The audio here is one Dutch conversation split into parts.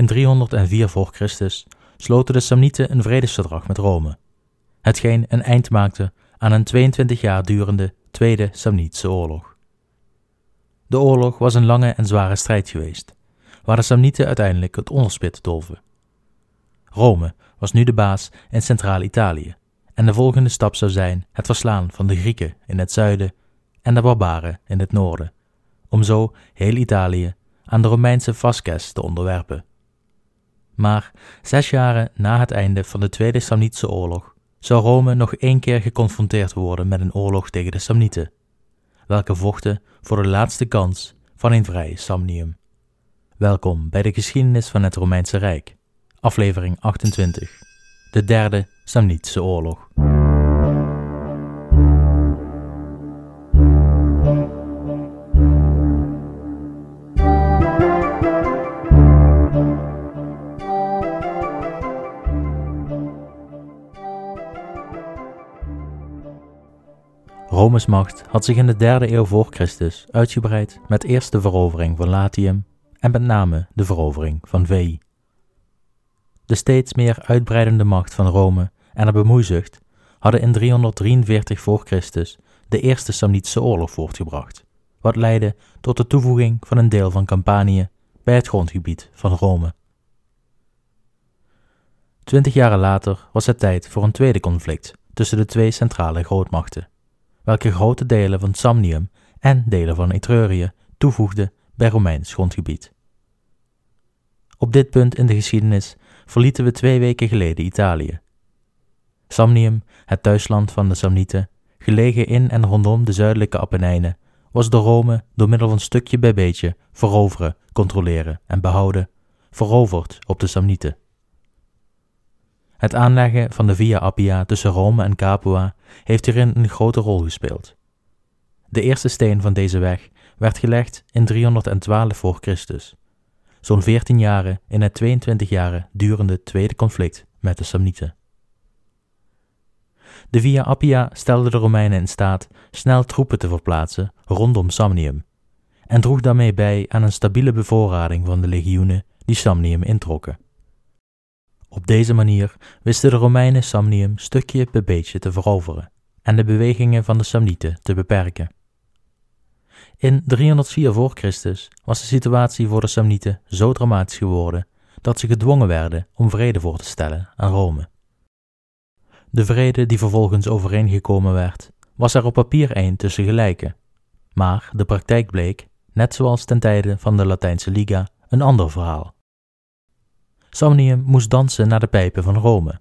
In 304 voor Christus sloten de Samnieten een vredesverdrag met Rome, hetgeen een eind maakte aan een 22 jaar durende Tweede Samnitische Oorlog. De oorlog was een lange en zware strijd geweest, waar de Samnieten uiteindelijk het onderspit dolven. Rome was nu de baas in Centraal-Italië, en de volgende stap zou zijn het verslaan van de Grieken in het zuiden en de barbaren in het noorden, om zo heel Italië aan de Romeinse Vasques te onderwerpen. Maar zes jaren na het einde van de Tweede Samnitische Oorlog zou Rome nog één keer geconfronteerd worden met een oorlog tegen de Samnieten, welke vochten voor de laatste kans van een vrij Samnium. Welkom bij de geschiedenis van het Romeinse Rijk, aflevering 28, de derde Samnitische Oorlog. Rome's macht had zich in de derde eeuw voor Christus uitgebreid met eerst de verovering van Latium en met name de verovering van Veii. De steeds meer uitbreidende macht van Rome en de bemoeizucht hadden in 343 voor Christus de Eerste Samnitische Oorlog voortgebracht, wat leidde tot de toevoeging van een deel van Campanië bij het grondgebied van Rome. Twintig jaren later was het tijd voor een tweede conflict tussen de twee centrale grootmachten welke grote delen van Samnium en delen van Etrurië toevoegde bij Romeins grondgebied. Op dit punt in de geschiedenis verlieten we twee weken geleden Italië. Samnium, het thuisland van de Samnieten, gelegen in en rondom de zuidelijke Apennijnen, was door Rome door middel van stukje bij beetje veroveren, controleren en behouden, veroverd op de Samnieten. Het aanleggen van de Via Appia tussen Rome en Capua heeft hierin een grote rol gespeeld. De eerste steen van deze weg werd gelegd in 312 voor Christus, zo'n 14 jaren in het 22 jaren durende tweede conflict met de Samnieten. De Via Appia stelde de Romeinen in staat snel troepen te verplaatsen rondom Samnium en droeg daarmee bij aan een stabiele bevoorrading van de legioenen die Samnium introkken. Op deze manier wisten de Romeinen Samnium stukje bij beetje te veroveren en de bewegingen van de Samnieten te beperken. In 304 voor Christus was de situatie voor de Samnieten zo dramatisch geworden dat ze gedwongen werden om vrede voor te stellen aan Rome. De vrede die vervolgens overeengekomen werd, was er op papier een tussen gelijken, maar de praktijk bleek, net zoals ten tijde van de Latijnse Liga, een ander verhaal. Samnium moest dansen naar de pijpen van Rome,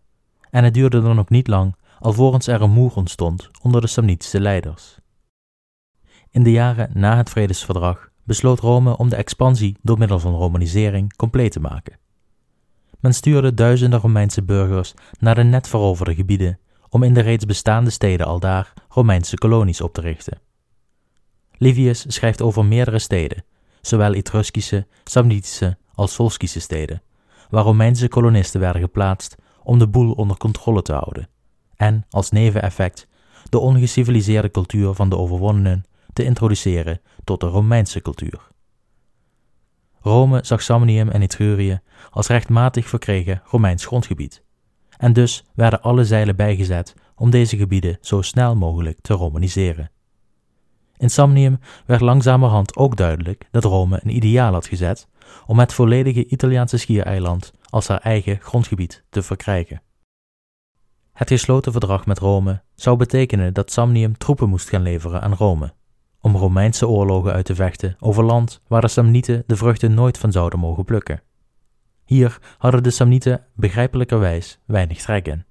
en het duurde dan ook niet lang alvorens er een moer ontstond onder de Samnitische leiders. In de jaren na het vredesverdrag besloot Rome om de expansie door middel van romanisering compleet te maken. Men stuurde duizenden Romeinse burgers naar de net veroverde gebieden om in de reeds bestaande steden aldaar Romeinse kolonies op te richten. Livius schrijft over meerdere steden, zowel Etruskische, Samnitische als Volskische steden, waar Romeinse kolonisten werden geplaatst om de boel onder controle te houden en als neveneffect de ongeciviliseerde cultuur van de overwonnenen te introduceren tot de Romeinse cultuur. Rome zag Samnium en Etrurië als rechtmatig verkregen Romeins grondgebied, en dus werden alle zeilen bijgezet om deze gebieden zo snel mogelijk te romaniseren. In Samnium werd langzamerhand ook duidelijk dat Rome een ideaal had gezet om het volledige Italiaanse schiereiland als haar eigen grondgebied te verkrijgen. Het gesloten verdrag met Rome zou betekenen dat Samnium troepen moest gaan leveren aan Rome, om Romeinse oorlogen uit te vechten over land waar de Samnieten de vruchten nooit van zouden mogen plukken. Hier hadden de Samnieten begrijpelijkerwijs weinig trek in.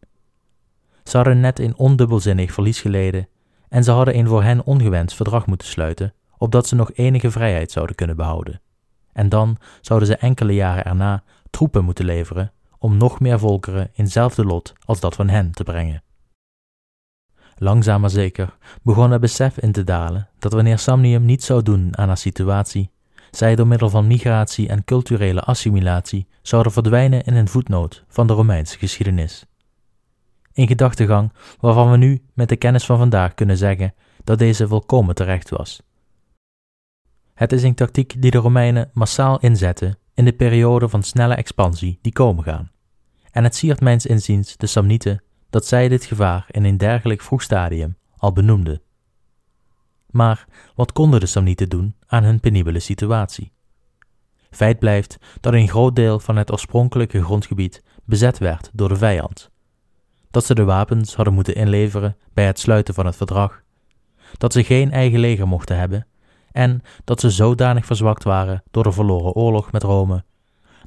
Ze hadden net een ondubbelzinnig verlies geleden en ze hadden een voor hen ongewenst verdrag moeten sluiten, opdat ze nog enige vrijheid zouden kunnen behouden. En dan zouden ze enkele jaren erna troepen moeten leveren om nog meer volkeren in hetzelfde lot als dat van hen te brengen. Langzaam maar zeker begon het besef in te dalen dat wanneer Samnium niet zou doen aan haar situatie, zij door middel van migratie en culturele assimilatie zouden verdwijnen in een voetnoot van de Romeinse geschiedenis. Een gedachtegang waarvan we nu met de kennis van vandaag kunnen zeggen dat deze volkomen terecht was. Het is een tactiek die de Romeinen massaal inzetten in de periode van snelle expansie die komen gaan. En het siert mijns inziens de Samnieten dat zij dit gevaar in een dergelijk vroeg stadium al benoemden. Maar wat konden de Samnieten doen aan hun penibele situatie? Feit blijft dat een groot deel van het oorspronkelijke grondgebied bezet werd door de vijand. Dat ze de wapens hadden moeten inleveren bij het sluiten van het verdrag, dat ze geen eigen leger mochten hebben en dat ze zodanig verzwakt waren door de verloren oorlog met Rome,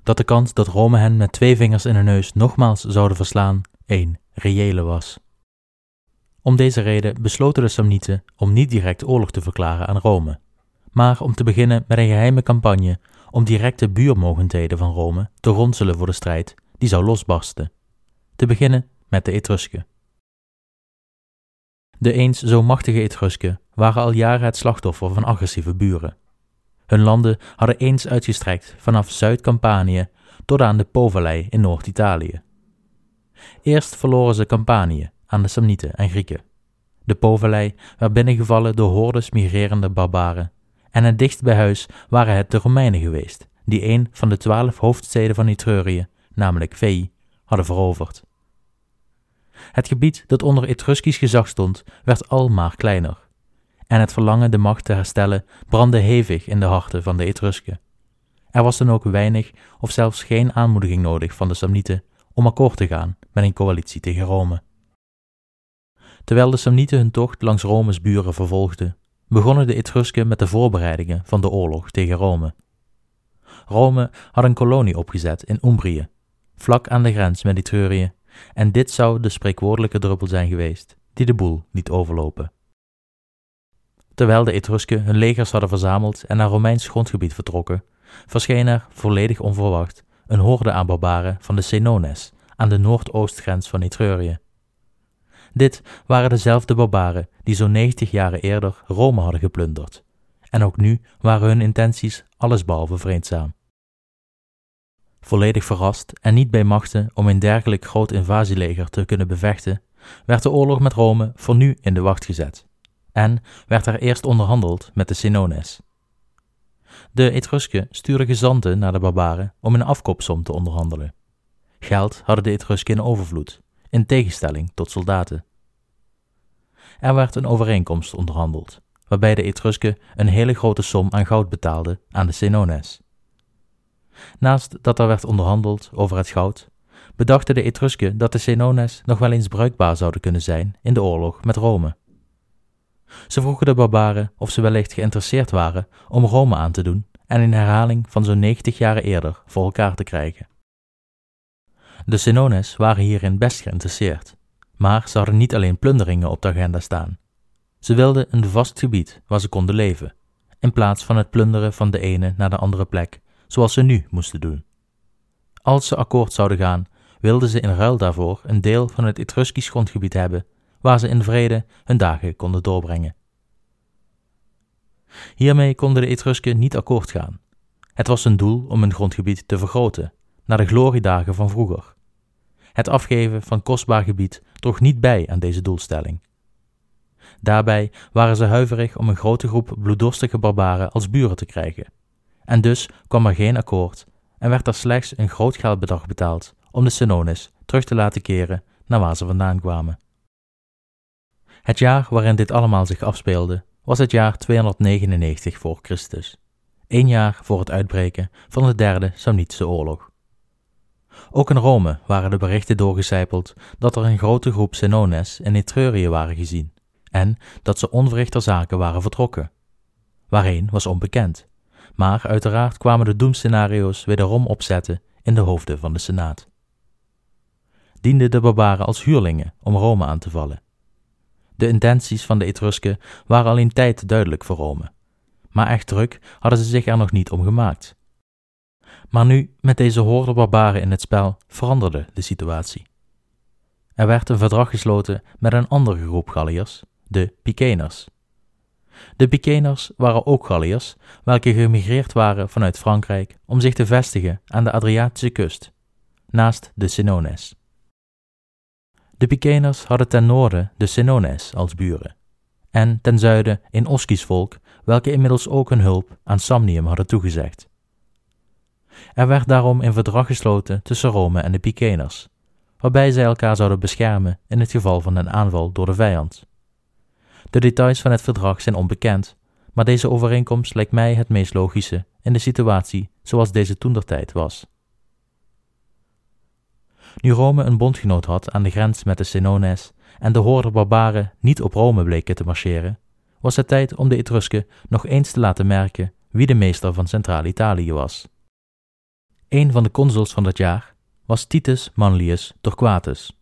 dat de kans dat Rome hen met twee vingers in hun neus nogmaals zouden verslaan één reële was. Om deze reden besloten de Samnieten om niet direct oorlog te verklaren aan Rome, maar om te beginnen met een geheime campagne om directe buurmogendheden van Rome te ronselen voor de strijd die zou losbarsten. Te beginnen met de Etrusken. De eens zo machtige Etrusken waren al jaren het slachtoffer van agressieve buren. Hun landen hadden eens uitgestrekt vanaf Zuid-Campanië tot aan de Po-vallei in Noord-Italië. Eerst verloren ze Campanië aan de Samnieten en Grieken. De Po-vallei werd binnengevallen door hordes migrerende barbaren en het dichtst bij huis waren het de Romeinen geweest, die een van de twaalf hoofdsteden van Etrurië, namelijk Veii, hadden veroverd. Het gebied dat onder Etruskisch gezag stond, werd al maar kleiner, en het verlangen de macht te herstellen brandde hevig in de harten van de Etrusken. Er was dan ook weinig of zelfs geen aanmoediging nodig van de Samnieten om akkoord te gaan met een coalitie tegen Rome. Terwijl de Samnieten hun tocht langs Rome's buren vervolgden, begonnen de Etrusken met de voorbereidingen van de oorlog tegen Rome. Rome had een kolonie opgezet in Umbrië, vlak aan de grens met Etrurië, en dit zou de spreekwoordelijke druppel zijn geweest die de boel liet overlopen. Terwijl de Etrusken hun legers hadden verzameld en naar Romeins grondgebied vertrokken, verscheen er, volledig onverwacht, een horde aan barbaren van de Senones aan de noordoostgrens van Etrurië. Dit waren dezelfde barbaren die zo'n 90 jaren eerder Rome hadden geplunderd. En ook nu waren hun intenties allesbehalve vreedzaam. Volledig verrast en niet bij machten om een dergelijk groot invasieleger te kunnen bevechten, werd de oorlog met Rome voor nu in de wacht gezet. En werd er eerst onderhandeld met de Senones. De Etrusken stuurden gezanten naar de barbaren om een afkoopsom te onderhandelen. Geld hadden de Etrusken in overvloed, in tegenstelling tot soldaten. Er werd een overeenkomst onderhandeld, waarbij de Etrusken een hele grote som aan goud betaalden aan de Senones. Naast dat er werd onderhandeld over het goud, bedachten de Etrusken dat de Senones nog wel eens bruikbaar zouden kunnen zijn in de oorlog met Rome. Ze vroegen de barbaren of ze wellicht geïnteresseerd waren om Rome aan te doen en een herhaling van zo'n 90 jaren eerder voor elkaar te krijgen. De Senones waren hierin best geïnteresseerd, maar ze hadden niet alleen plunderingen op de agenda staan. Ze wilden een vast gebied waar ze konden leven, in plaats van het plunderen van de ene naar de andere plek, zoals ze nu moesten doen. Als ze akkoord zouden gaan, wilden ze in ruil daarvoor een deel van het Etruskisch grondgebied hebben, waar ze in vrede hun dagen konden doorbrengen. Hiermee konden de Etrusken niet akkoord gaan. Het was hun doel om hun grondgebied te vergroten, naar de gloriedagen van vroeger. Het afgeven van kostbaar gebied droeg niet bij aan deze doelstelling. Daarbij waren ze huiverig om een grote groep bloeddorstige barbaren als buren te krijgen. En dus kwam er geen akkoord en werd er slechts een groot geldbedrag betaald om de Senones terug te laten keren naar waar ze vandaan kwamen. Het jaar waarin dit allemaal zich afspeelde was het jaar 299 voor Christus, één jaar voor het uitbreken van de derde Samnitische oorlog. Ook in Rome waren de berichten doorgecijpeld dat er een grote groep Senones in Etrurië waren gezien en dat ze onverrichter zaken waren vertrokken. Waarheen was onbekend, maar uiteraard kwamen de doemscenario's wederom opzetten in de hoofden van de Senaat. Dienden de barbaren als huurlingen om Rome aan te vallen. De intenties van de Etrusken waren al in tijd duidelijk voor Rome, maar echt druk hadden ze zich er nog niet om gemaakt. Maar nu, met deze horde barbaren in het spel, veranderde de situatie. Er werd een verdrag gesloten met een andere groep Galliërs, de Piceners. De Piceners waren ook Galliërs, welke gemigreerd waren vanuit Frankrijk om zich te vestigen aan de Adriatische kust, naast de Senones. De Piceners hadden ten noorden de Senones als buren, en ten zuiden een Oskisch volk, welke inmiddels ook hun hulp aan Samnium hadden toegezegd. Er werd daarom een verdrag gesloten tussen Rome en de Piceners, waarbij zij elkaar zouden beschermen in het geval van een aanval door de vijand. De details van het verdrag zijn onbekend, maar deze overeenkomst lijkt mij het meest logische in de situatie zoals deze toentertijd was. Nu Rome een bondgenoot had aan de grens met de Senones en de horde barbaren niet op Rome bleken te marcheren, was het tijd om de Etrusken nog eens te laten merken wie de meester van Centraal-Italië was. Een van de consuls van dat jaar was Titus Manlius Torquatus,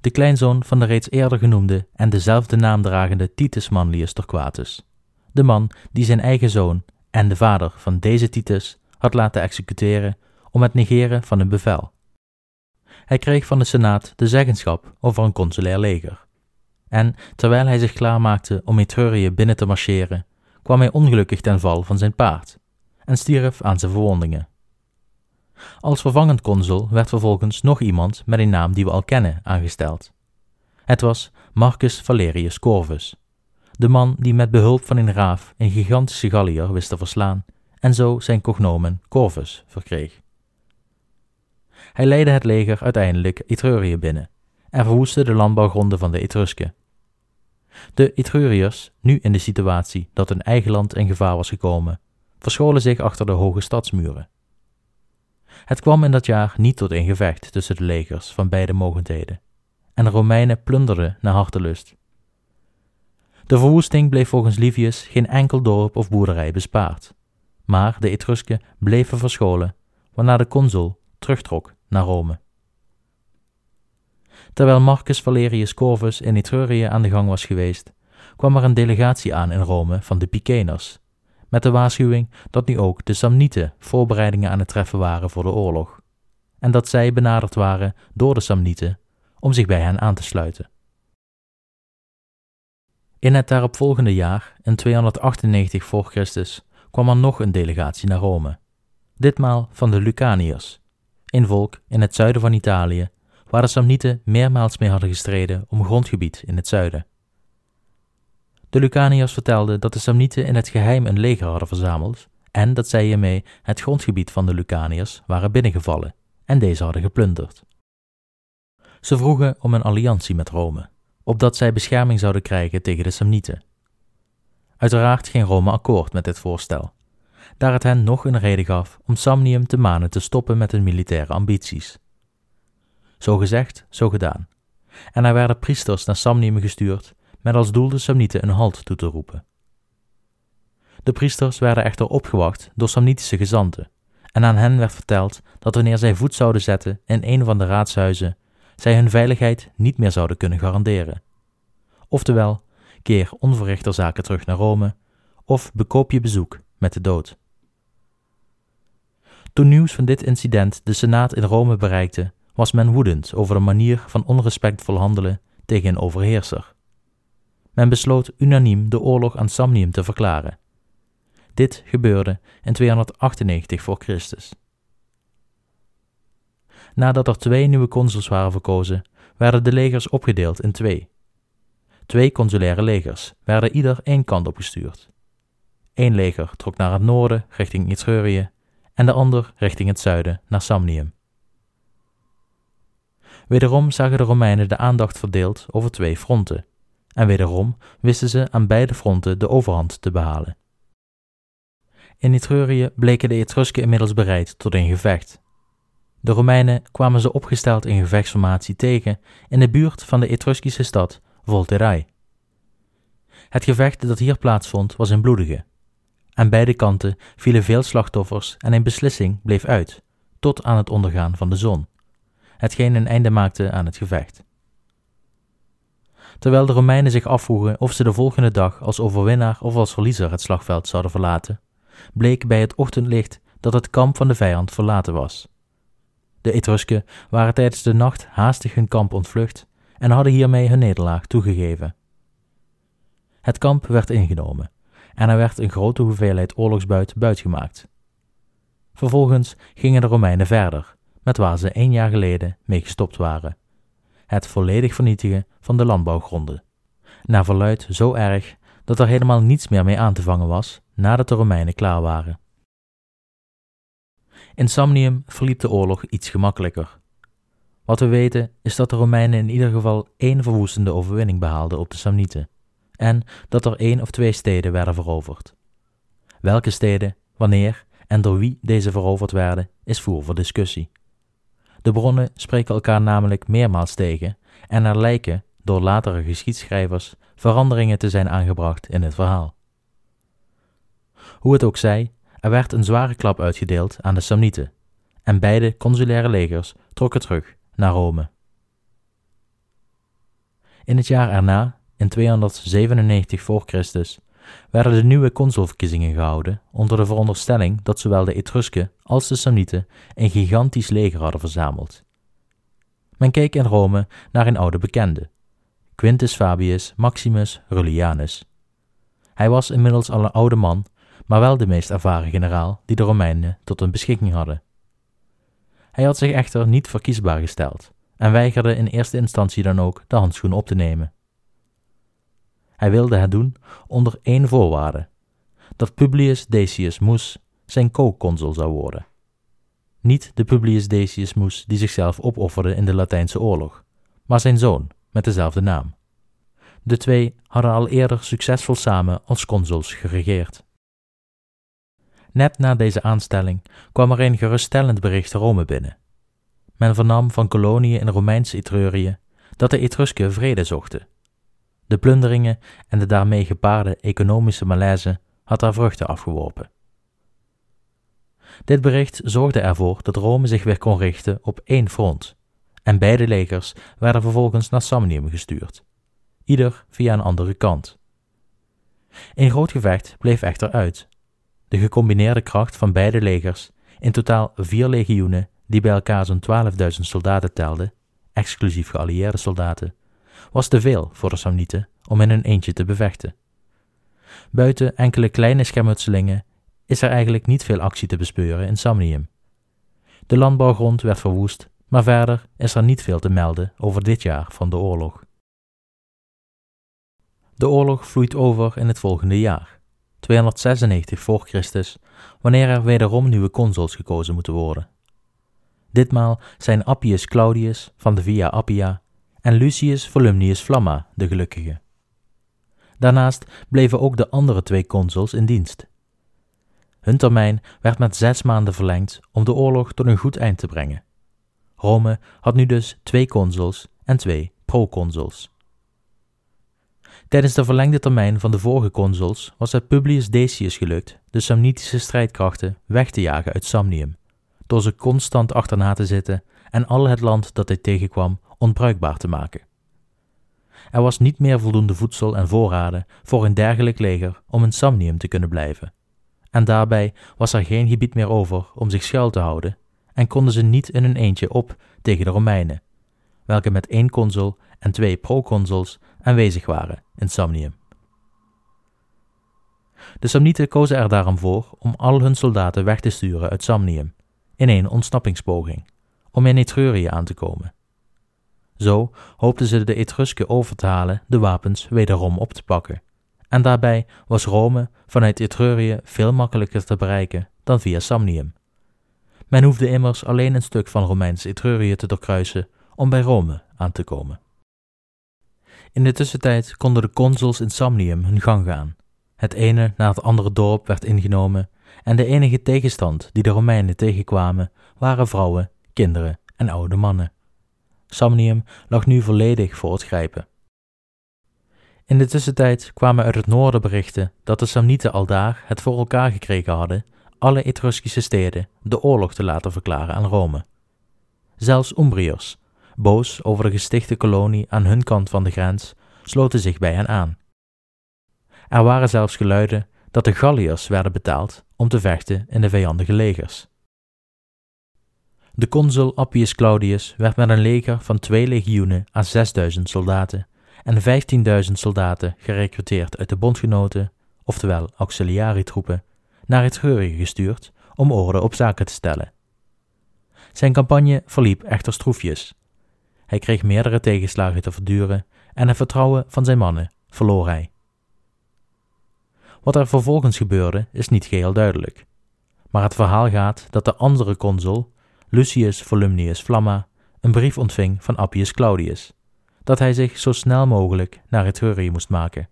de kleinzoon van de reeds eerder genoemde en dezelfde naam dragende Titus Manlius Torquatus, de man die zijn eigen zoon en de vader van deze Titus had laten executeren om het negeren van een bevel. Hij kreeg van de Senaat de zeggenschap over een consulair leger. En terwijl hij zich klaarmaakte om Etrurië binnen te marcheren, kwam hij ongelukkig ten val van zijn paard en stierf aan zijn verwondingen. Als vervangend consul werd vervolgens nog iemand met een naam die we al kennen aangesteld. Het was Marcus Valerius Corvus, de man die met behulp van een raaf een gigantische gallier wist te verslaan en zo zijn cognomen Corvus verkreeg. Hij leidde het leger uiteindelijk Etrurië binnen en verwoestte de landbouwgronden van de Etrusken. De Etruriërs, nu in de situatie dat hun eigen land in gevaar was gekomen, verscholen zich achter de hoge stadsmuren. Het kwam in dat jaar niet tot een gevecht tussen de legers van beide mogendheden, en de Romeinen plunderden naar hartelust. De verwoesting bleef volgens Livius geen enkel dorp of boerderij bespaard, maar de Etrusken bleven verscholen, waarna de consul terugtrok naar Rome. Terwijl Marcus Valerius Corvus in Etrurië aan de gang was geweest, kwam er een delegatie aan in Rome van de Piceners, met de waarschuwing dat nu ook de Samnieten voorbereidingen aan het treffen waren voor de oorlog, en dat zij benaderd waren door de Samnieten om zich bij hen aan te sluiten. In het daaropvolgende jaar, in 298 voor Christus, kwam er nog een delegatie naar Rome, ditmaal van de Lucaniërs, een volk in het zuiden van Italië, waar de Samnieten meermaals mee hadden gestreden om grondgebied in het zuiden. De Lucaniërs vertelden dat de Samnieten in het geheim een leger hadden verzameld en dat zij hiermee het grondgebied van de Lucaniërs waren binnengevallen en deze hadden geplunderd. Ze vroegen om een alliantie met Rome, opdat zij bescherming zouden krijgen tegen de Samnieten. Uiteraard ging Rome akkoord met dit voorstel, daar het hen nog een reden gaf om Samnium te manen te stoppen met hun militaire ambities. Zo gezegd, zo gedaan. En er werden priesters naar Samnium gestuurd met als doel de Samnieten een halt toe te roepen. De priesters werden echter opgewacht door Samnitische gezanten, en aan hen werd verteld dat wanneer zij voet zouden zetten in een van de raadshuizen, zij hun veiligheid niet meer zouden kunnen garanderen. Oftewel, keer onverrichter zaken terug naar Rome, of bekoop je bezoek met de dood. Toen nieuws van dit incident de Senaat in Rome bereikte, was men woedend over de manier van onrespectvol handelen tegen een overheerser. Men besloot unaniem de oorlog aan Samnium te verklaren. Dit gebeurde in 298 voor Christus. Nadat er twee nieuwe consuls waren verkozen, werden de legers opgedeeld in twee. Twee consulaire legers werden ieder één kant opgestuurd. Eén leger trok naar het noorden richting Etrurië en de ander richting het zuiden naar Samnium. Wederom zagen de Romeinen de aandacht verdeeld over twee fronten, en wederom wisten ze aan beide fronten de overhand te behalen. In Etrurië bleken de Etrusken inmiddels bereid tot een gevecht. De Romeinen kwamen ze opgesteld in gevechtsformatie tegen in de buurt van de Etruskische stad Volterrae. Het gevecht dat hier plaatsvond was een bloedige. Aan beide kanten vielen veel slachtoffers en een beslissing bleef uit, tot aan het ondergaan van de zon, hetgeen een einde maakte aan het gevecht. Terwijl de Romeinen zich afvroegen of ze de volgende dag als overwinnaar of als verliezer het slagveld zouden verlaten, bleek bij het ochtendlicht dat het kamp van de vijand verlaten was. De Etrusken waren tijdens de nacht haastig hun kamp ontvlucht en hadden hiermee hun nederlaag toegegeven. Het kamp werd ingenomen en er werd een grote hoeveelheid oorlogsbuit buitgemaakt. Vervolgens gingen de Romeinen verder, met waar ze één jaar geleden mee gestopt waren: het volledig vernietigen van de landbouwgronden. Naar verluid zo erg dat er helemaal niets meer mee aan te vangen was nadat de Romeinen klaar waren. In Samnium verliep de oorlog iets gemakkelijker. Wat we weten is dat de Romeinen in ieder geval één verwoestende overwinning behaalden op de Samnieten en dat er één of twee steden werden veroverd. Welke steden, wanneer en door wie deze veroverd werden, is voer voor discussie. De bronnen spreken elkaar namelijk meermaals tegen en er lijken, door latere geschiedschrijvers, veranderingen te zijn aangebracht in het verhaal. Hoe het ook zij, er werd een zware klap uitgedeeld aan de Samnieten, en beide consulaire legers trokken terug naar Rome. In het jaar erna, in 297 voor Christus, werden de nieuwe consulverkiezingen gehouden onder de veronderstelling dat zowel de Etrusken als de Samnieten een gigantisch leger hadden verzameld. Men keek in Rome naar een oude bekende, Quintus Fabius Maximus Rullianus. Hij was inmiddels al een oude man, maar wel de meest ervaren generaal die de Romeinen tot hun beschikking hadden. Hij had zich echter niet verkiesbaar gesteld en weigerde in eerste instantie dan ook de handschoen op te nemen. Hij wilde het doen onder één voorwaarde: dat Publius Decius Mus zijn co-consul zou worden. Niet de Publius Decius Mus die zichzelf opofferde in de Latijnse oorlog, maar zijn zoon met dezelfde naam. De twee hadden al eerder succesvol samen als consuls geregeerd. Net na deze aanstelling kwam er een geruststellend bericht Rome binnen. Men vernam van koloniën in Romeinse Etrurië dat de Etrusken vrede zochten. De plunderingen en de daarmee gepaarde economische malaise had haar vruchten afgeworpen. Dit bericht zorgde ervoor dat Rome zich weer kon richten op één front, en beide legers werden vervolgens naar Samnium gestuurd, ieder via een andere kant. Een groot gevecht bleef echter uit de gecombineerde kracht van beide legers, in totaal vier legioenen die bij elkaar zo'n 12.000 soldaten telden, exclusief geallieerde soldaten, was te veel voor de Samnieten om in hun eentje te bevechten. Buiten enkele kleine schermutselingen is er eigenlijk niet veel actie te bespeuren in Samnium. De landbouwgrond werd verwoest, maar verder is er niet veel te melden over dit jaar van de oorlog. De oorlog vloeit over in het volgende jaar. 296 voor Christus, wanneer er wederom nieuwe consuls gekozen moeten worden. Ditmaal zijn Appius Claudius van de Via Appia en Lucius Volumnius Flamma de gelukkige. Daarnaast bleven ook de andere twee consuls in dienst. Hun termijn werd met zes maanden verlengd om de oorlog tot een goed eind te brengen. Rome had nu dus twee consuls en twee proconsuls. Tijdens de verlengde termijn van de vorige consuls was het Publius Decius gelukt de Samnitische strijdkrachten weg te jagen uit Samnium, door ze constant achterna te zitten en al het land dat hij tegenkwam onbruikbaar te maken. Er was niet meer voldoende voedsel en voorraden voor een dergelijk leger om in Samnium te kunnen blijven. En daarbij was er geen gebied meer over om zich schuil te houden en konden ze niet in hun eentje op tegen de Romeinen, welke met één consul en twee proconsuls aanwezig waren in Samnium. De Samnieten kozen er daarom voor om al hun soldaten weg te sturen uit Samnium, in een ontsnappingspoging, om in Etrurië aan te komen. Zo hoopten ze de Etrusken over te halen de wapens wederom op te pakken, en daarbij was Rome vanuit Etrurië veel makkelijker te bereiken dan via Samnium. Men hoefde immers alleen een stuk van Romeins Etrurië te doorkruisen om bij Rome aan te komen. In de tussentijd konden de consuls in Samnium hun gang gaan. Het ene na het andere dorp werd ingenomen en de enige tegenstand die de Romeinen tegenkwamen waren vrouwen, kinderen en oude mannen. Samnium lag nu volledig voor het grijpen. In de tussentijd kwamen uit het noorden berichten dat de Samnieten aldaar het voor elkaar gekregen hadden alle Etruskische steden de oorlog te laten verklaren aan Rome. Zelfs Umbriërs, boos over de gestichte kolonie aan hun kant van de grens, sloten zich bij hen aan. Er waren zelfs geluiden dat de Galliërs werden betaald om te vechten in de vijandige legers. De consul Appius Claudius werd met een leger van twee legioenen aan 6000 soldaten en 15.000 soldaten gerekruteerd uit de bondgenoten, oftewel auxiliarietroepen, naar het Geurige gestuurd om orde op zaken te stellen. Zijn campagne verliep echter stroefjes hij kreeg meerdere tegenslagen te verduren en het vertrouwen van zijn mannen verloor hij. Wat er vervolgens gebeurde is niet geheel duidelijk. Maar het verhaal gaat dat de andere consul, Lucius Volumnius Flamma, een brief ontving van Appius Claudius, dat hij zich zo snel mogelijk naar Etrurië moest maken.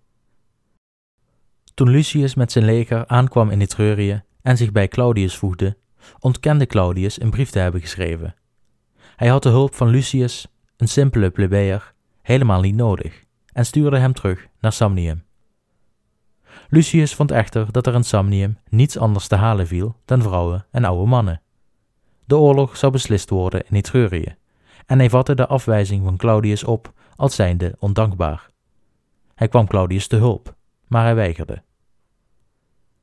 Toen Lucius met zijn leger aankwam in Etrurië en zich bij Claudius voegde, ontkende Claudius een brief te hebben geschreven. Hij had de hulp van Lucius, een simpele plebejer, helemaal niet nodig en stuurde hem terug naar Samnium. Lucius vond echter dat er in Samnium niets anders te halen viel dan vrouwen en oude mannen. De oorlog zou beslist worden in Etrurië, en hij vatte de afwijzing van Claudius op als zijnde ondankbaar. Hij kwam Claudius te hulp, maar hij weigerde.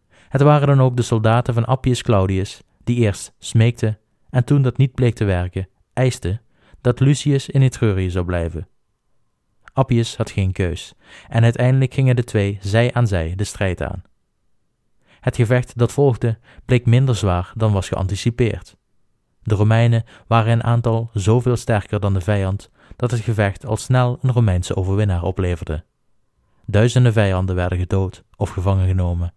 Het waren dan ook de soldaten van Appius Claudius die eerst smeekten en toen dat niet bleek te werken, eisten dat Lucius in Etrurië zou blijven. Appius had geen keus, en uiteindelijk gingen de twee zij aan zij de strijd aan. Het gevecht dat volgde bleek minder zwaar dan was geanticipeerd. De Romeinen waren in aantal zoveel sterker dan de vijand dat het gevecht al snel een Romeinse overwinnaar opleverde. Duizenden vijanden werden gedood of gevangen genomen.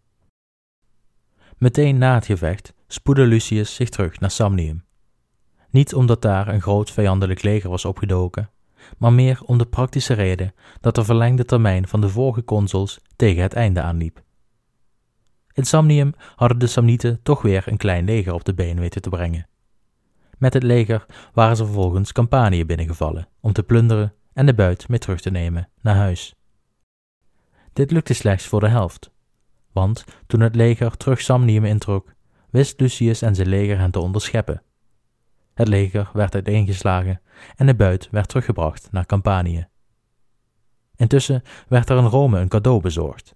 Meteen na het gevecht spoedde Lucius zich terug naar Samnium. Niet omdat daar een groot vijandelijk leger was opgedoken, maar meer om de praktische reden dat de verlengde termijn van de vorige consuls tegen het einde aanliep. In Samnium hadden de Samnieten toch weer een klein leger op de been weten te brengen. Met het leger waren ze vervolgens Campanië binnengevallen om te plunderen en de buit mee terug te nemen naar huis. Dit lukte slechts voor de helft, want toen het leger terug Samnium introk, wist Lucius en zijn leger hen te onderscheppen. Het leger werd uiteengeslagen en de buit werd teruggebracht naar Campanië. Intussen werd er in Rome een cadeau bezorgd.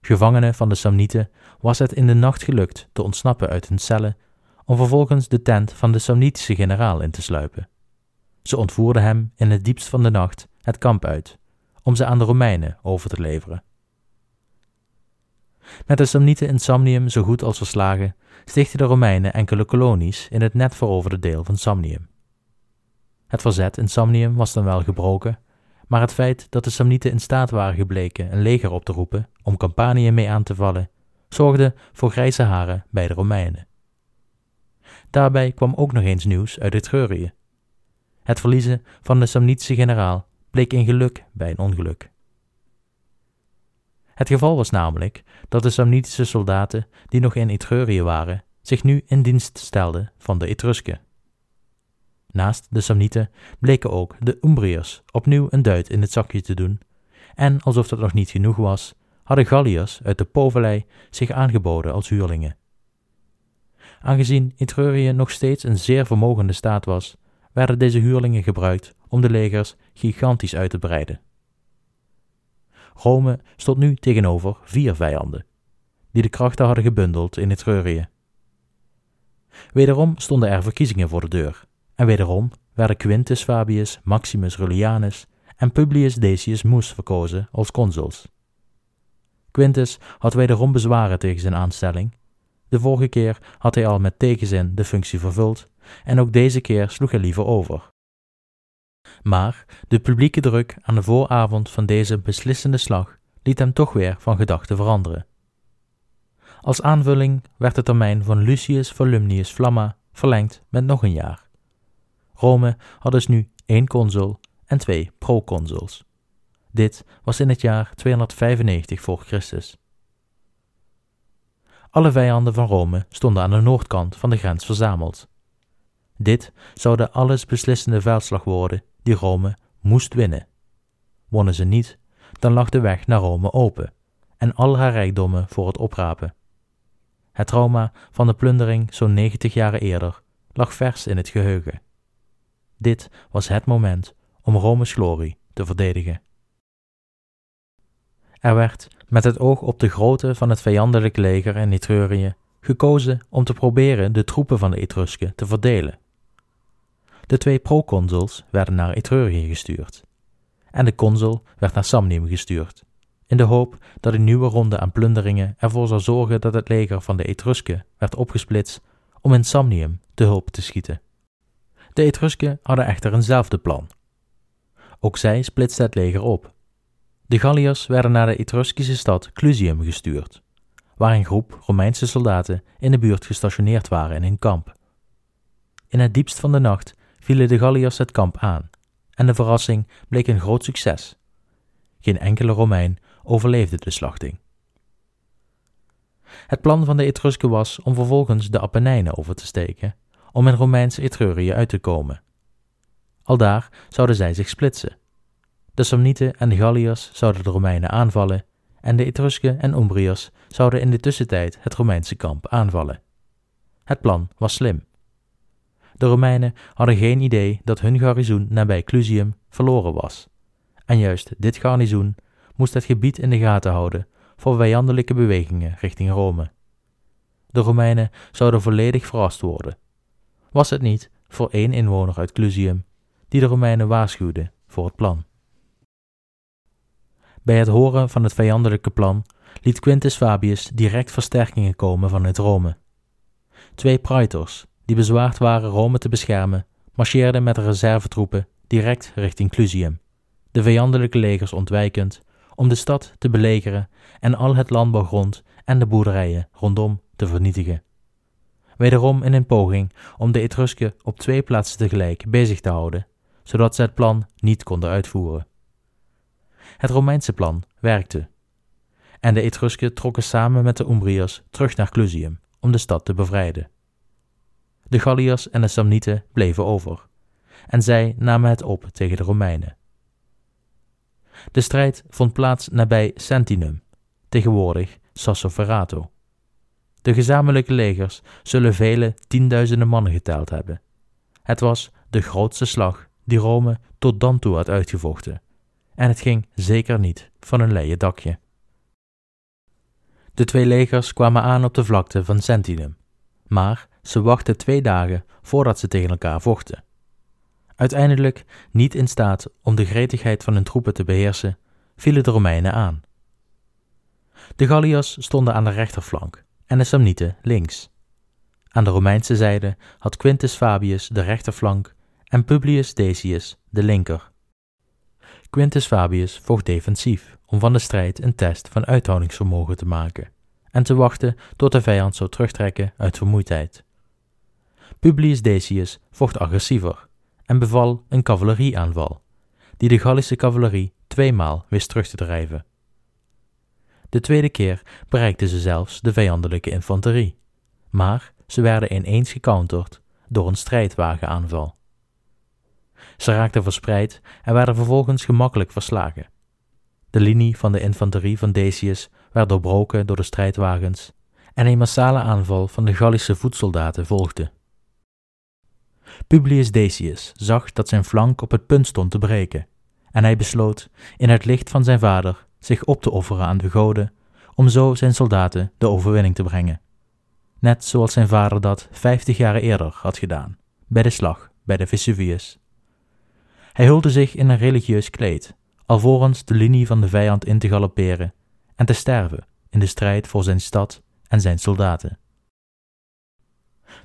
Gevangenen van de Samnieten was het in de nacht gelukt te ontsnappen uit hun cellen om vervolgens de tent van de Samnitische generaal in te sluipen. Ze ontvoerden hem in het diepst van de nacht het kamp uit, om ze aan de Romeinen over te leveren. Met de Samnieten in Samnium zo goed als verslagen, stichtten de Romeinen enkele kolonies in het net veroverde deel van Samnium. Het verzet in Samnium was dan wel gebroken, maar het feit dat de Samnieten in staat waren gebleken een leger op te roepen om Campanië mee aan te vallen, zorgde voor grijze haren bij de Romeinen. Daarbij kwam ook nog eens nieuws uit Etrurië. Het verliezen van de Samnitische generaal bleek een geluk bij een ongeluk. Het geval was namelijk dat de Samnitische soldaten die nog in Etrurië waren, zich nu in dienst stelden van de Etrusken. Naast de Samnieten bleken ook de Umbriërs opnieuw een duit in het zakje te doen, en alsof dat nog niet genoeg was, hadden Galliërs uit de Povellei zich aangeboden als huurlingen. Aangezien Etrurië nog steeds een zeer vermogende staat was, werden deze huurlingen gebruikt om de legers gigantisch uit te breiden. Rome stond nu tegenover vier vijanden, die de krachten hadden gebundeld in Etrurië. Wederom stonden er verkiezingen voor de deur, en wederom werden Quintus Fabius Maximus Rullianus en Publius Decius Mus verkozen als consuls. Quintus had wederom bezwaren tegen zijn aanstelling. De vorige keer had hij al met tegenzin de functie vervuld, en ook deze keer sloeg hij liever over. Maar de publieke druk aan de vooravond van deze beslissende slag liet hem toch weer van gedachten veranderen. Als aanvulling werd de termijn van Lucius Volumnius Flamma verlengd met nog een jaar. Rome had dus nu één consul en twee proconsuls. Dit was in het jaar 295 voor Christus. Alle vijanden van Rome stonden aan de noordkant van de grens verzameld. Dit zou de alles beslissende veldslag worden die Rome moest winnen. Wonnen ze niet, dan lag de weg naar Rome open en al haar rijkdommen voor het oprapen. Het trauma van de plundering zo'n 90 jaren eerder lag vers in het geheugen. Dit was het moment om Rome's glorie te verdedigen. Er werd, met het oog op de grootte van het vijandelijke leger in Etrurië, gekozen om te proberen de troepen van de Etrusken te verdelen. De twee proconsuls werden naar Etrurië gestuurd. En de consul werd naar Samnium gestuurd, in de hoop dat een nieuwe ronde aan plunderingen ervoor zou zorgen dat het leger van de Etrusken werd opgesplitst om in Samnium te hulp te schieten. De Etrusken hadden echter eenzelfde plan. Ook zij splitsten het leger op. De Galliërs werden naar de Etruskische stad Clusium gestuurd, waar een groep Romeinse soldaten in de buurt gestationeerd waren in een kamp. In het diepst van de nacht vielen de Galliërs het kamp aan, en de verrassing bleek een groot succes. Geen enkele Romein overleefde de slachting. Het plan van de Etrusken was om vervolgens de Apennijnen over te steken, om in Romeinse Etrurië uit te komen. Aldaar zouden zij zich splitsen. De Samnieten en de Galliërs zouden de Romeinen aanvallen en de Etrusken en Umbriërs zouden in de tussentijd het Romeinse kamp aanvallen. Het plan was slim. De Romeinen hadden geen idee dat hun garnizoen nabij Clusium verloren was. En juist dit garnizoen moest het gebied in de gaten houden voor vijandelijke bewegingen richting Rome. De Romeinen zouden volledig verrast worden. Was het niet voor één inwoner uit Clusium die de Romeinen waarschuwde voor het plan? Bij het horen van het vijandelijke plan liet Quintus Fabius direct versterkingen komen vanuit Rome. Twee praetors, die bezwaard waren Rome te beschermen, marcheerden met de reservetroepen direct richting Clusium, de vijandelijke legers ontwijkend, om de stad te belegeren en al het landbouwgrond en de boerderijen rondom te vernietigen. Wederom in een poging om de Etrusken op twee plaatsen tegelijk bezig te houden, zodat ze het plan niet konden uitvoeren. Het Romeinse plan werkte. En de Etrusken trokken samen met de Umbriërs terug naar Clusium om de stad te bevrijden. De Galliërs en de Samnieten bleven over, en zij namen het op tegen de Romeinen. De strijd vond plaats nabij Sentinum, tegenwoordig Sassoferrato. De gezamenlijke legers zullen vele tienduizenden mannen geteld hebben. Het was de grootste slag die Rome tot dan toe had uitgevochten en het ging zeker niet van een leien dakje. De twee legers kwamen aan op de vlakte van Sentinum, maar ze wachten twee dagen voordat ze tegen elkaar vochten. Uiteindelijk, niet in staat om de gretigheid van hun troepen te beheersen, vielen de Romeinen aan. De Galliërs stonden aan de rechterflank en de Samnieten links. Aan de Romeinse zijde had Quintus Fabius de rechterflank en Publius Decius de linker. Quintus Fabius vocht defensief om van de strijd een test van uithoudingsvermogen te maken en te wachten tot de vijand zou terugtrekken uit vermoeidheid. Publius Decius vocht agressiever en beval een cavalerieaanval, die de Gallische cavalerie tweemaal wist terug te drijven. De tweede keer bereikten ze zelfs de vijandelijke infanterie, maar ze werden ineens gecounterd door een strijdwagenaanval. Ze raakten verspreid en werden vervolgens gemakkelijk verslagen. De linie van de infanterie van Decius werd doorbroken door de strijdwagens en een massale aanval van de Gallische voetsoldaten volgde. Publius Decius zag dat zijn flank op het punt stond te breken, en hij besloot, in het licht van zijn vader, zich op te offeren aan de goden, om zo zijn soldaten de overwinning te brengen. Net zoals zijn vader dat vijftig jaar eerder had gedaan, bij de slag bij de Vesuvius. Hij hulde zich in een religieus kleed, alvorens de linie van de vijand in te galopperen en te sterven in de strijd voor zijn stad en zijn soldaten.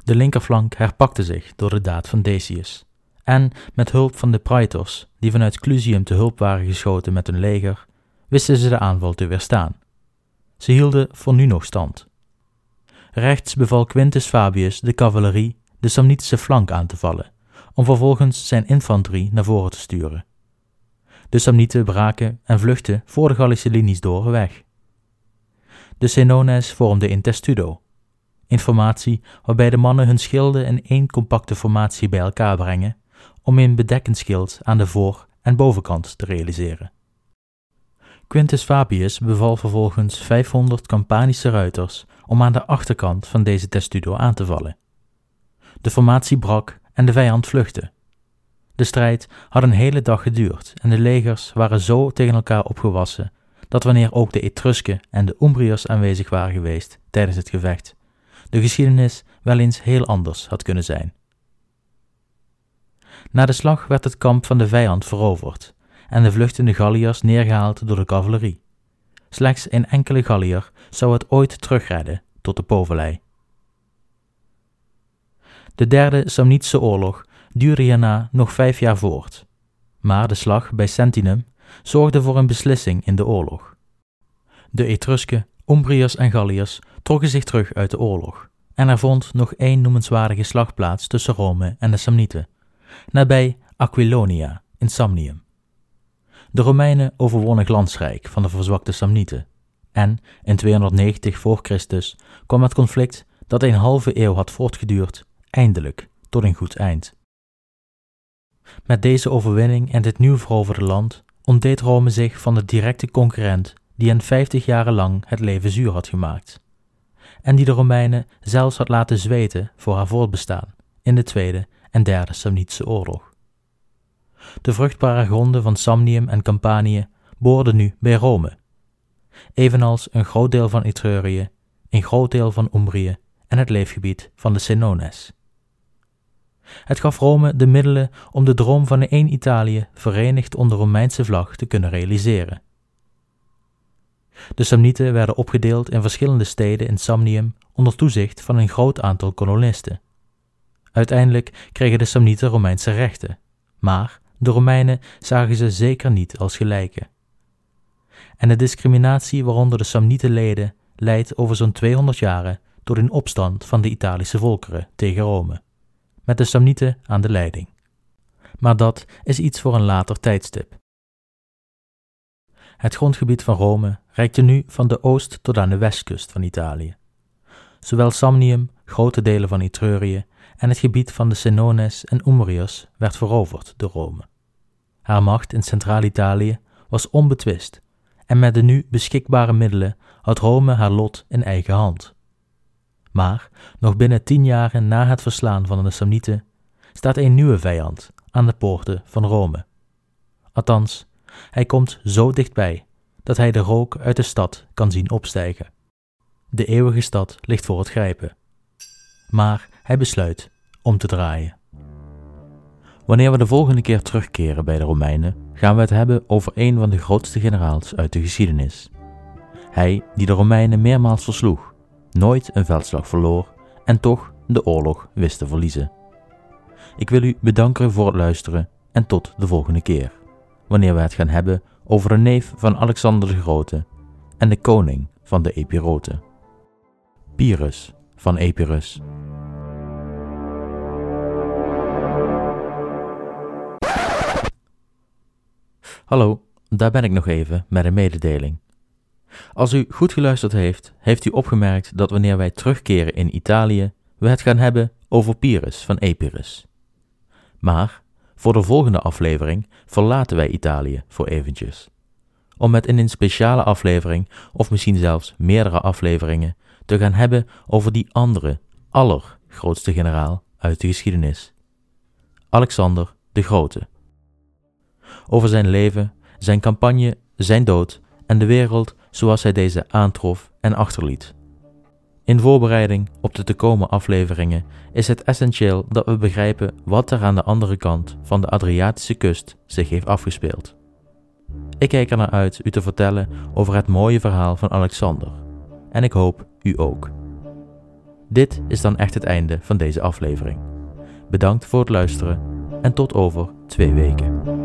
De linkerflank herpakte zich door de daad van Decius, en met hulp van de praetors, die vanuit Clusium te hulp waren geschoten met hun leger, wisten ze de aanval te weerstaan. Ze hielden voor nu nog stand. Rechts beval Quintus Fabius de cavalerie de Samnitische flank aan te vallen, om vervolgens zijn infanterie naar voren te sturen. De Samnieten braken en vluchtten voor de Gallische linies door weg. De Senones vormden een testudo, informatie waarbij de mannen hun schilden in één compacte formatie bij elkaar brengen om een bedekkend schild aan de voor- en bovenkant te realiseren. Quintus Fabius beval vervolgens 500 Campanische ruiters om aan de achterkant van deze testudo aan te vallen. De formatie brak en de vijand vluchtte. De strijd had een hele dag geduurd en de legers waren zo tegen elkaar opgewassen dat wanneer ook de Etrusken en de Umbriërs aanwezig waren geweest tijdens het gevecht, de geschiedenis wel eens heel anders had kunnen zijn. Na de slag werd het kamp van de vijand veroverd en de vluchtende Galliërs neergehaald door de cavalerie. Slechts een enkele Galliër zou het ooit terugredden tot de Povelij. De derde Samnitische oorlog duurde hierna nog vijf jaar voort, maar de slag bij Sentinum zorgde voor een beslissing in de oorlog. De Etrusken Umbriërs en Galliërs trokken zich terug uit de oorlog en er vond nog één noemenswaardige slag plaats tussen Rome en de Samnieten, nabij Aquilonia in Samnium. De Romeinen overwonnen glansrijk van de verzwakte Samnieten en in 290 voor Christus kwam het conflict dat een halve eeuw had voortgeduurd eindelijk tot een goed eind. Met deze overwinning en dit nieuw veroverde land ontdeed Rome zich van de directe concurrent die hen vijftig jaren lang het leven zuur had gemaakt, en die de Romeinen zelfs had laten zweten voor haar voortbestaan in de Tweede en Derde Samnitische Oorlog. De vruchtbare gronden van Samnium en Campanië boorden nu bij Rome, evenals een groot deel van Etrurië, een groot deel van Umbrië en het leefgebied van de Senones. Het gaf Rome de middelen om de droom van een één Italië verenigd onder Romeinse vlag te kunnen realiseren. De Samnieten werden opgedeeld in verschillende steden in Samnium onder toezicht van een groot aantal kolonisten. Uiteindelijk kregen de Samnieten Romeinse rechten, maar de Romeinen zagen ze zeker niet als gelijken. En de discriminatie waaronder de Samnieten leden leidt over zo'n 200 jaren tot een opstand van de Italische volkeren tegen Rome, met de Samnieten aan de leiding. Maar dat is iets voor een later tijdstip. Het grondgebied van Rome reikte nu van de oost tot aan de westkust van Italië. Zowel Samnium, grote delen van Etrurië en het gebied van de Senones en Umbriërs werd veroverd door Rome. Haar macht in Centraal-Italië was onbetwist en met de nu beschikbare middelen had Rome haar lot in eigen hand. Maar nog binnen tien jaren na het verslaan van de Samnieten staat een nieuwe vijand aan de poorten van Rome. Althans, hij komt zo dichtbij dat hij de rook uit de stad kan zien opstijgen. De eeuwige stad ligt voor het grijpen. Maar hij besluit om te draaien. Wanneer we de volgende keer terugkeren bij de Romeinen, gaan we het hebben over een van de grootste generaals uit de geschiedenis. Hij die de Romeinen meermaals versloeg, nooit een veldslag verloor en toch de oorlog wist te verliezen. Ik wil u bedanken voor het luisteren en tot de volgende keer, wanneer we het gaan hebben over de neef van Alexander de Grote en de koning van de Epiroten. Pyrrhus van Epirus. Hallo, daar ben ik nog even met een mededeling. Als u goed geluisterd heeft, heeft u opgemerkt dat wanneer wij terugkeren in Italië, we het gaan hebben over Pyrrhus van Epirus. Maar voor de volgende aflevering verlaten wij Italië voor eventjes. Om het in een speciale aflevering, of misschien zelfs meerdere afleveringen, te gaan hebben over die andere, allergrootste generaal uit de geschiedenis. Alexander de Grote. Over zijn leven, zijn campagne, zijn dood en de wereld zoals hij deze aantrof en achterliet. In voorbereiding op de te komen afleveringen is het essentieel dat we begrijpen wat er aan de andere kant van de Adriatische kust zich heeft afgespeeld. Ik kijk er naar uit u te vertellen over het mooie verhaal van Alexander. En ik hoop u ook. Dit is dan echt het einde van deze aflevering. Bedankt voor het luisteren en tot over twee weken.